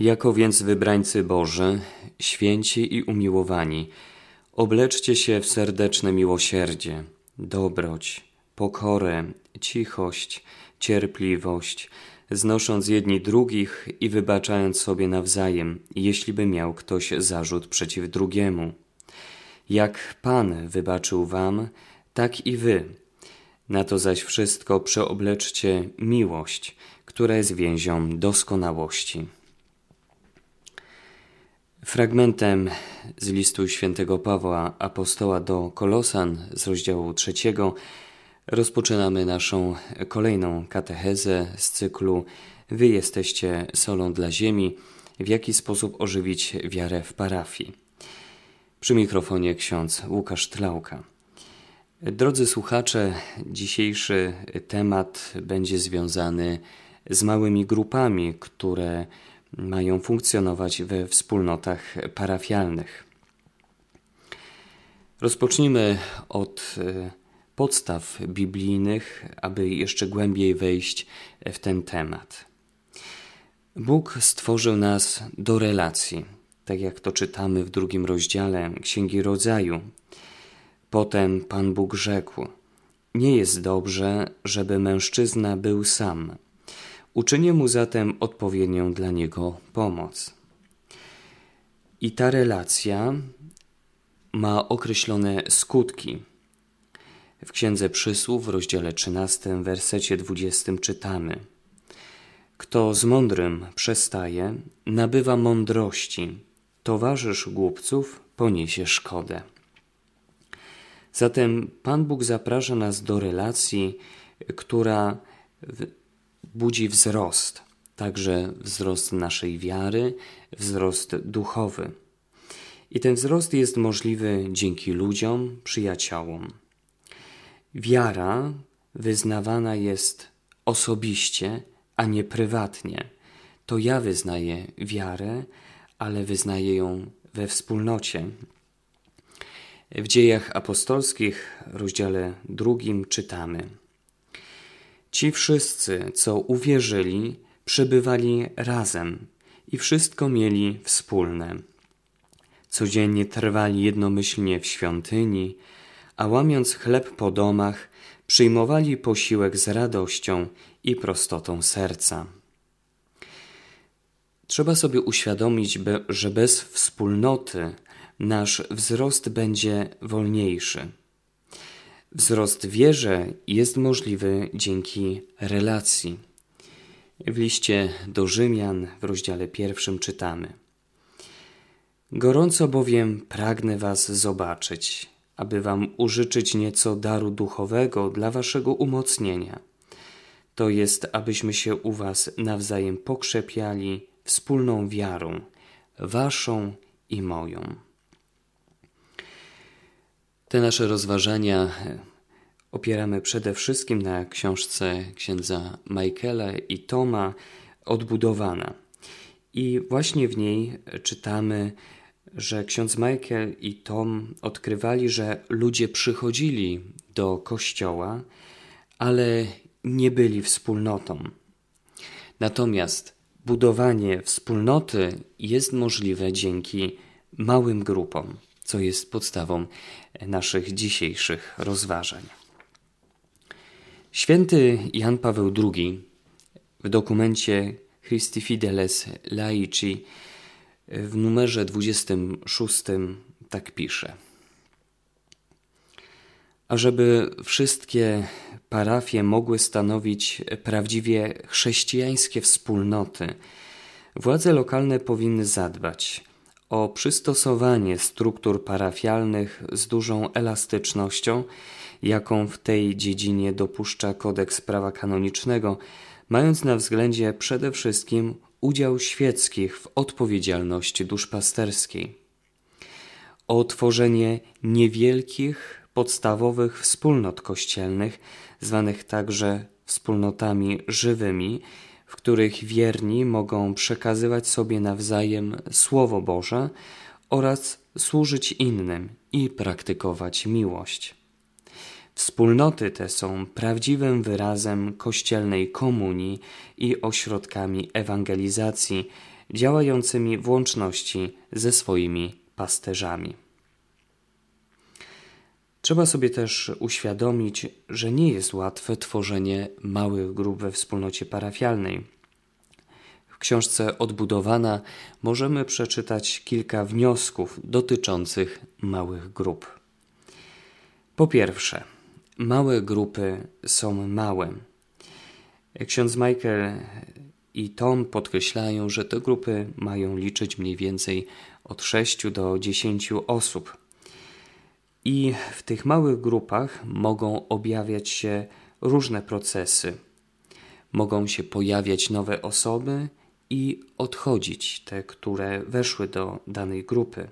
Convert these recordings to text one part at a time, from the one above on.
Jako więc wybrańcy Boży, święci i umiłowani, obleczcie się w serdeczne miłosierdzie, dobroć, pokorę, cichość, cierpliwość, znosząc jedni drugich i wybaczając sobie nawzajem, jeśli by miał ktoś zarzut przeciw drugiemu. Jak Pan wybaczył wam, tak i wy. Na to zaś wszystko przeobleczcie miłość, która jest więzią doskonałości. Fragmentem z listu świętego Pawła apostoła do Kolosan z rozdziału trzeciego rozpoczynamy naszą kolejną katechezę z cyklu Wy jesteście solą dla ziemi, w jaki sposób ożywić wiarę w parafii. Przy mikrofonie ksiądz Łukasz Tlauka. Drodzy słuchacze, dzisiejszy temat będzie związany z małymi grupami, które mają funkcjonować we wspólnotach parafialnych. Rozpocznijmy od e, podstaw biblijnych, aby jeszcze głębiej wejść w ten temat. Bóg stworzył nas do relacji, tak jak to czytamy w drugim rozdziale Księgi Rodzaju. Potem Pan Bóg rzekł: Nie jest dobrze, żeby mężczyzna był sam Uczynię mu zatem odpowiednią dla niego pomoc. I ta relacja ma określone skutki. W Księdze Przysłów w rozdziale 13, wersecie 20 czytamy: Kto z mądrym przestaje, nabywa mądrości, towarzysz głupców poniesie szkodę. Zatem Pan Bóg zaprasza nas do relacji, która budzi wzrost, także wzrost naszej wiary, wzrost duchowy. I ten wzrost jest możliwy dzięki ludziom, przyjaciołom. Wiara wyznawana jest osobiście, a nie prywatnie. To ja wyznaję wiarę, ale wyznaję ją we wspólnocie. W dziejach apostolskich, rozdziale drugim, czytamy. Ci wszyscy, co uwierzyli, przebywali razem i wszystko mieli wspólne. Codziennie trwali jednomyślnie w świątyni, a łamiąc chleb po domach, przyjmowali posiłek z radością i prostotą serca. Trzeba sobie uświadomić, że bez wspólnoty nasz wzrost będzie wolniejszy. Wzrost wierze jest możliwy dzięki relacji. W liście do Rzymian w rozdziale pierwszym czytamy: Gorąco bowiem pragnę Was zobaczyć, aby Wam użyczyć nieco daru duchowego dla Waszego umocnienia. To jest, abyśmy się u Was nawzajem pokrzepiali wspólną wiarą, Waszą i moją. Te nasze rozważania e, opieramy przede wszystkim na książce księdza Michaela i Toma Odbudowana. I właśnie w niej czytamy, że ksiądz Michael i Tom odkrywali, że ludzie przychodzili do kościoła, ale nie byli wspólnotą. Natomiast budowanie wspólnoty jest możliwe dzięki małym grupom co jest podstawą naszych dzisiejszych rozważań. Święty Jan Paweł II w dokumencie Christi Fideles Laici w numerze 26 tak pisze. Ażeby wszystkie parafie mogły stanowić prawdziwie chrześcijańskie wspólnoty, władze lokalne powinny zadbać o przystosowanie struktur parafialnych z dużą elastycznością, jaką w tej dziedzinie dopuszcza kodeks prawa kanonicznego, mając na względzie przede wszystkim udział świeckich w odpowiedzialności duszpasterskiej. O tworzenie niewielkich, podstawowych wspólnot kościelnych, zwanych także wspólnotami żywymi, w których wierni mogą przekazywać sobie nawzajem Słowo Boże oraz służyć innym i praktykować miłość. Wspólnoty te są prawdziwym wyrazem kościelnej komunii i ośrodkami ewangelizacji, działającymi w łączności ze swoimi pasterzami. Trzeba sobie też uświadomić, że nie jest łatwe tworzenie małych grup we wspólnocie parafialnej. W książce Odbudowana możemy przeczytać kilka wniosków dotyczących małych grup. Po pierwsze, małe grupy są małe. Ksiądz Michael i Tom podkreślają, że te grupy mają liczyć mniej więcej od 6 do 10 osób. I w tych małych grupach mogą objawiać się różne procesy. Mogą się pojawiać nowe osoby i odchodzić te, które weszły do danej grupy.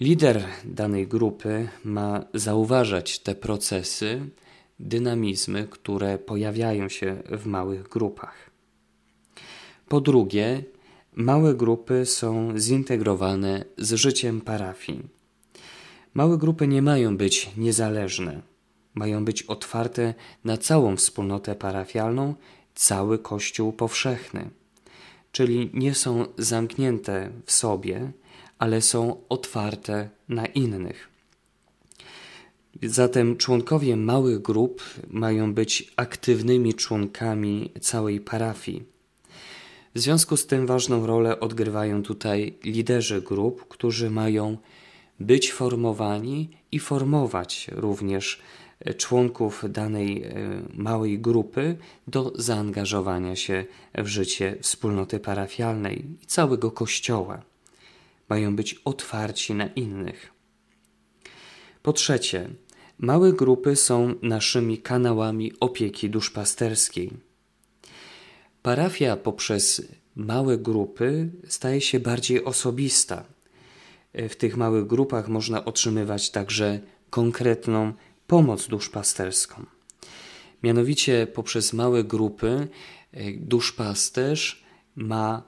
Lider danej grupy ma zauważać te procesy, dynamizmy, które pojawiają się w małych grupach. Po drugie, małe grupy są zintegrowane z życiem parafii. Małe grupy nie mają być niezależne, mają być otwarte na całą wspólnotę parafialną, cały Kościół powszechny, czyli nie są zamknięte w sobie, ale są otwarte na innych. Zatem członkowie małych grup mają być aktywnymi członkami całej parafii. W związku z tym ważną rolę odgrywają tutaj liderzy grup, którzy mają być formowani i formować również członków danej e, małej grupy do zaangażowania się w życie wspólnoty parafialnej i całego Kościoła. Mają być otwarci na innych. Po trzecie, małe grupy są naszymi kanałami opieki duszpasterskiej. Parafia poprzez małe grupy staje się bardziej osobista. W tych małych grupach można otrzymywać także konkretną pomoc duszpasterską. Mianowicie poprzez małe grupy e, duszpasterz ma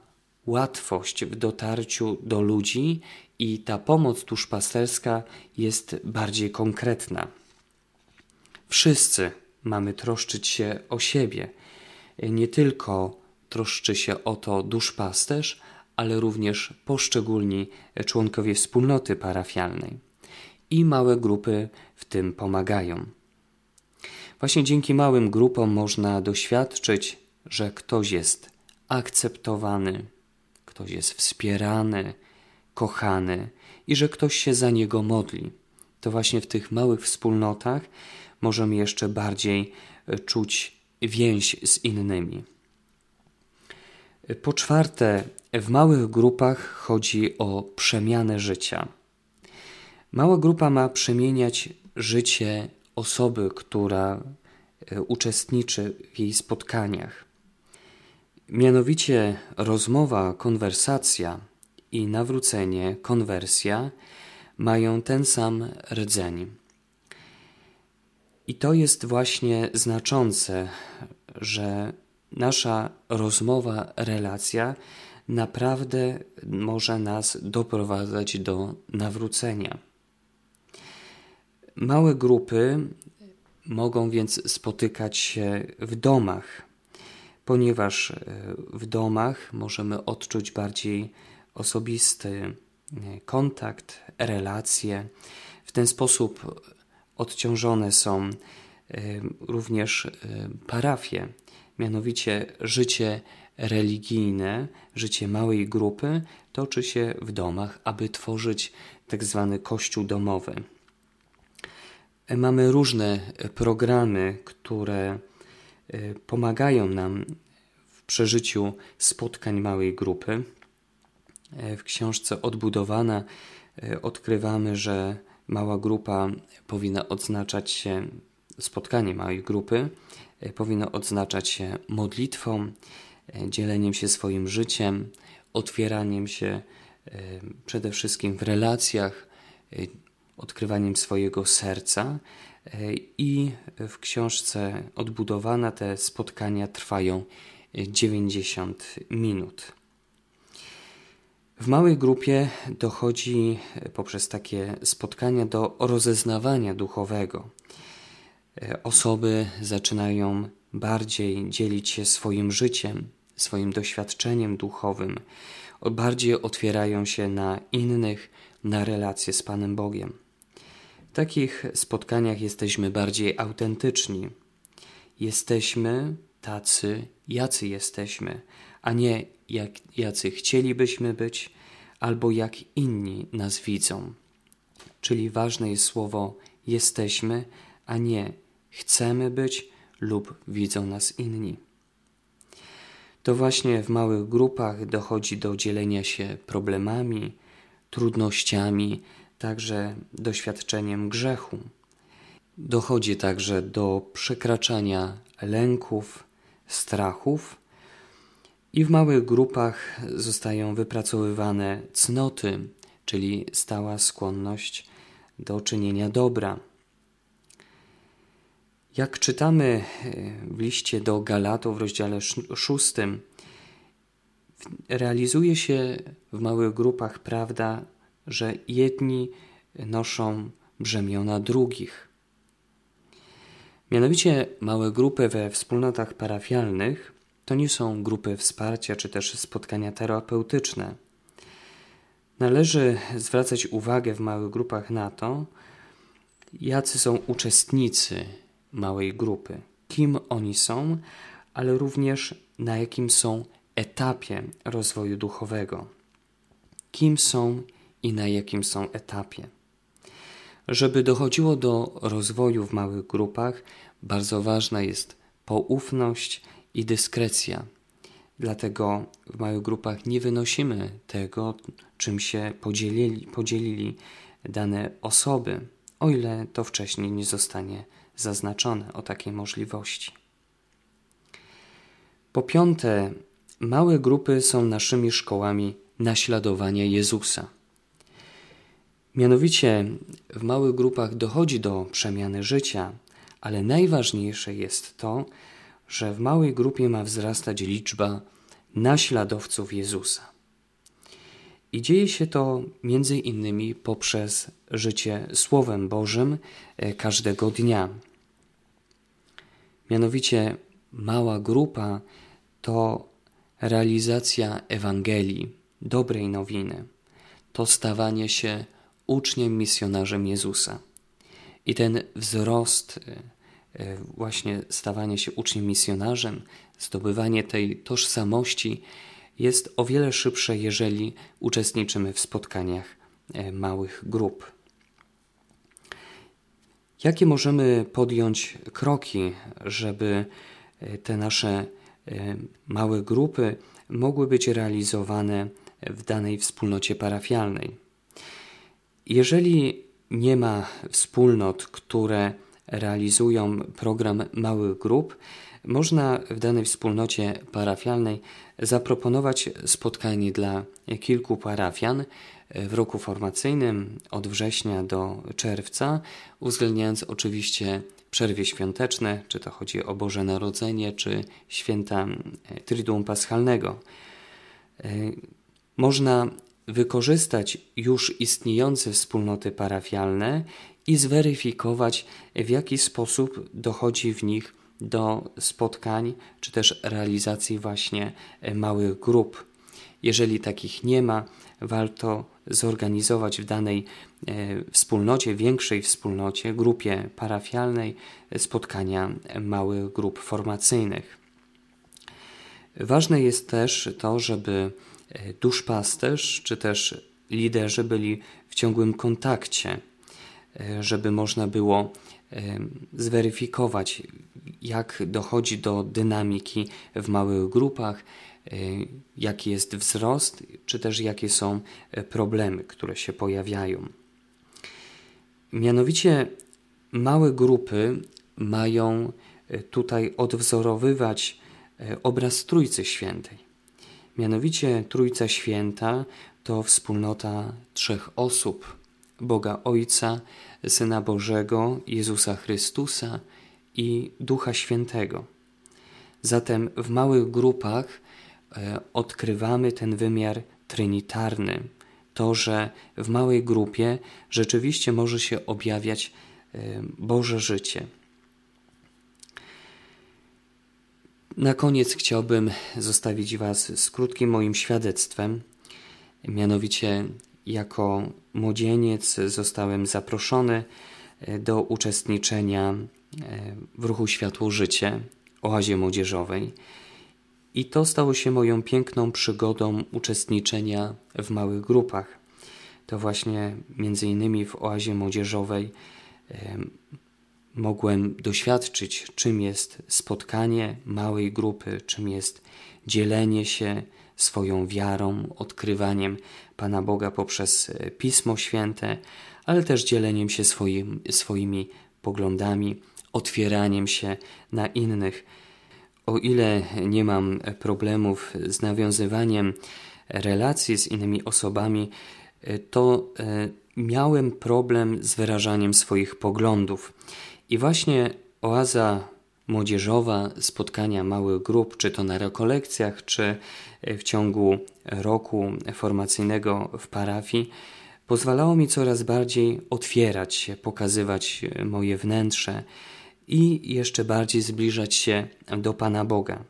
łatwość w dotarciu do ludzi i ta pomoc duszpasterska jest bardziej konkretna. Wszyscy mamy troszczyć się o siebie. Nie tylko troszczy się o to duszpasterz, ale również poszczególni członkowie wspólnoty parafialnej. I małe grupy w tym pomagają. Właśnie dzięki małym grupom można doświadczyć, że ktoś jest akceptowany, ktoś jest wspierany, kochany i że ktoś się za niego modli. To właśnie w tych małych wspólnotach możemy jeszcze bardziej czuć więź z innymi. Po czwarte, w małych grupach chodzi o przemianę życia. Mała grupa ma przemieniać życie osoby, która e, uczestniczy w jej spotkaniach. Mianowicie rozmowa, konwersacja i nawrócenie, konwersja mają ten sam rdzeń. I to jest właśnie znaczące, że nasza rozmowa, relacja naprawdę może nas doprowadzać do nawrócenia. Małe grupy mogą więc spotykać się w domach, ponieważ e, w domach możemy odczuć bardziej osobisty e, kontakt, relacje. W ten sposób odciążone są e, również parafie, mianowicie życie religijne, życie małej grupy toczy się w domach, aby tworzyć tak zwany kościół domowy. Mamy różne programy, które e, pomagają nam w przeżyciu spotkań małej grupy. E, w książce Odbudowana e, odkrywamy, że mała grupa powinna odznaczać się, spotkanie małej grupy powinno odznaczać się modlitwą, dzieleniem się swoim życiem, otwieraniem się przede wszystkim w relacjach, odkrywaniem swojego serca. E, I w książce Odbudowana te spotkania trwają 90 minut. W małej grupie dochodzi poprzez takie spotkania do rozeznawania duchowego. E, osoby zaczynają bardziej dzielić się swoim życiem, swoim doświadczeniem duchowym, bardziej otwierają się na innych, na relacje z Panem Bogiem. W takich spotkaniach jesteśmy bardziej autentyczni. Jesteśmy tacy, jacy jesteśmy, a nie jak, jacy chcielibyśmy być, albo jak inni nas widzą. Czyli ważne jest słowo jesteśmy, a nie chcemy być lub widzą nas inni. To właśnie w małych grupach dochodzi do dzielenia się problemami, trudnościami, także doświadczeniem grzechu. Dochodzi także do przekraczania lęków, strachów i w małych grupach zostają wypracowywane cnoty, czyli stała skłonność do czynienia dobra. Jak czytamy e, w liście do Galatów w rozdziale szóstym, realizuje się w małych grupach prawda, że jedni noszą brzemiona drugich. Mianowicie małe grupy we wspólnotach parafialnych to nie są grupy wsparcia czy też spotkania terapeutyczne. Należy zwracać uwagę w małych grupach na to, jacy są uczestnicy małej grupy, kim oni są, ale również na jakim są etapie rozwoju duchowego. Kim są i na jakim są etapie. Żeby dochodziło do rozwoju w małych grupach, bardzo ważna jest poufność i dyskrecja. Dlatego w małych grupach nie wynosimy tego, czym się podzielili, podzielili dane osoby, o ile to wcześniej nie zostanie zaznaczone o takiej możliwości. Po piąte, małe grupy są naszymi szkołami naśladowania Jezusa. Mianowicie w małych grupach dochodzi do przemiany życia, ale najważniejsze jest to, że w małej grupie ma wzrastać liczba naśladowców Jezusa. I dzieje się to między innymi poprzez życie Słowem Bożym e, każdego dnia. Mianowicie mała grupa to realizacja Ewangelii, dobrej nowiny, to stawanie się uczniem, misjonarzem Jezusa. I ten wzrost, e, e, właśnie stawanie się uczniem, misjonarzem, zdobywanie tej tożsamości jest o wiele szybsze, jeżeli uczestniczymy w spotkaniach e, małych grup. Jakie możemy podjąć kroki, żeby te nasze małe grupy mogły być realizowane w danej wspólnocie parafialnej? Jeżeli nie ma wspólnot, które realizują program małych grup, można w danej wspólnocie parafialnej zaproponować spotkanie dla kilku parafian w roku formacyjnym od września do czerwca, uwzględniając oczywiście przerwie świąteczne, czy to chodzi o Boże Narodzenie, czy święta Triduum Paschalnego. Można wykorzystać już istniejące wspólnoty parafialne i zweryfikować, w jaki sposób dochodzi w nich do spotkań czy też realizacji właśnie e, małych grup. Jeżeli takich nie ma, warto zorganizować w danej e, wspólnocie, większej wspólnocie, grupie parafialnej spotkania małych grup formacyjnych. Ważne jest też to, żeby E, duszpasterz czy też liderzy byli w ciągłym kontakcie, e, żeby można było e, zweryfikować, jak dochodzi do dynamiki w małych grupach, jaki jest wzrost, czy też jakie są problemy, które się pojawiają. Mianowicie, małe grupy mają tutaj odwzorowywać obraz Trójcy Świętej. Mianowicie Trójca Święta to wspólnota trzech osób: Boga Ojca, Syna Bożego, Jezusa Chrystusa i Ducha Świętego. Zatem w małych grupach e, odkrywamy ten wymiar trinitarny. To, że w małej grupie rzeczywiście może się objawiać e, Boże życie. Na koniec chciałbym zostawić Was z krótkim moim świadectwem. Mianowicie, jako młodzieniec zostałem zaproszony e, do uczestniczenia e, w ruchu Światło Życie, oazie młodzieżowej. I to stało się moją piękną przygodą uczestniczenia w małych grupach. To właśnie między innymi w oazie młodzieżowej mogłem doświadczyć, czym jest spotkanie małej grupy, czym jest dzielenie się swoją wiarą, odkrywaniem Pana Boga poprzez e, Pismo Święte, ale też dzieleniem się swoim, swoimi poglądami, otwieraniem się na innych. O ile nie mam problemów z nawiązywaniem relacji z innymi osobami, e, to e, miałem problem z wyrażaniem swoich poglądów. I właśnie oaza młodzieżowa, spotkania małych grup, czy to na rekolekcjach, czy w ciągu roku formacyjnego w parafii, pozwalało mi coraz bardziej otwierać się, pokazywać moje wnętrze i jeszcze bardziej zbliżać się do Pana Boga.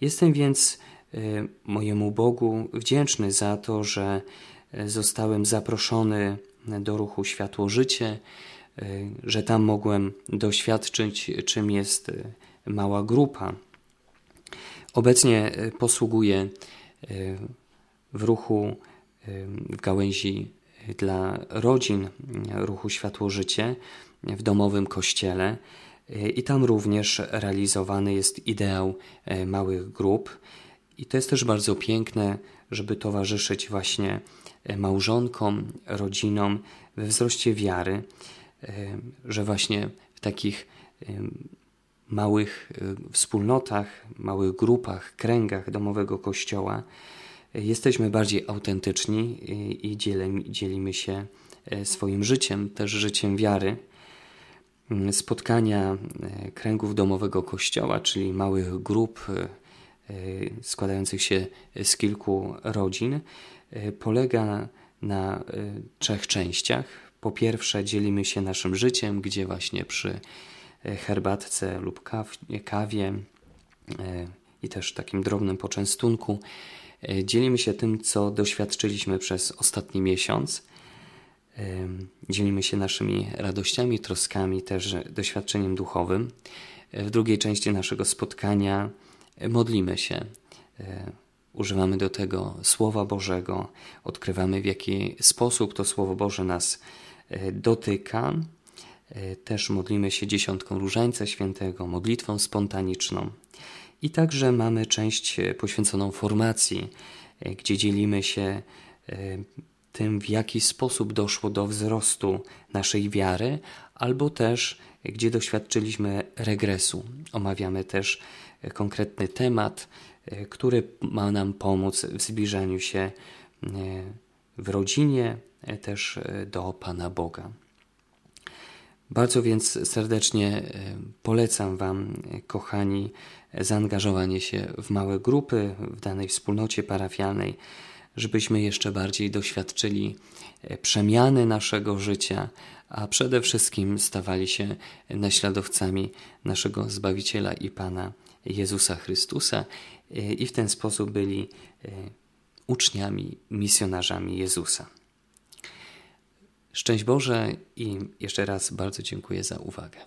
Jestem więc e, mojemu Bogu wdzięczny za to, że zostałem zaproszony do ruchu Światło Życie, Y, że tam mogłem doświadczyć, czym jest y, mała grupa. Obecnie y, posługuję w ruchu w gałęzi dla rodzin ruchu Światło Życie w domowym kościele i tam również realizowany jest ideał małych grup. I to jest też bardzo piękne, żeby towarzyszyć właśnie małżonkom, rodzinom we wzroście wiary że właśnie w takich małych wspólnotach, małych grupach, kręgach domowego kościoła e, jesteśmy bardziej autentyczni i dzielimy się e, swoim życiem, też życiem wiary. Mm, spotkania e, kręgów domowego kościoła, czyli małych grup składających się z kilku rodzin, polega na trzech częściach. Po pierwsze, dzielimy się naszym życiem, gdzie właśnie przy e, herbatce lub kawie e, i też takim drobnym poczęstunku e, dzielimy się tym, co doświadczyliśmy przez ostatni miesiąc. Dzielimy się naszymi radościami, troskami, też doświadczeniem duchowym. W drugiej części naszego spotkania modlimy się. Używamy do tego Słowa Bożego, odkrywamy w jaki sposób to Słowo Boże nas E, dotyka. E, też modlimy się dziesiątką Różańca Świętego, modlitwą spontaniczną. I także mamy część e, poświęconą formacji, gdzie dzielimy się tym, w jaki sposób doszło do wzrostu naszej wiary, albo też gdzie doświadczyliśmy regresu. Omawiamy też konkretny temat, który ma nam pomóc w zbliżaniu się w rodzinie, E, też e, do Pana Boga. Bardzo więc serdecznie e, polecam Wam, kochani, zaangażowanie się w małe grupy w danej wspólnocie parafialnej, żebyśmy jeszcze bardziej doświadczyli przemiany naszego życia, a przede wszystkim stawali się naśladowcami naszego Zbawiciela i Pana Jezusa Chrystusa i w ten sposób byli uczniami, misjonarzami Jezusa. Szczęść Boże i jeszcze raz bardzo dziękuję za uwagę.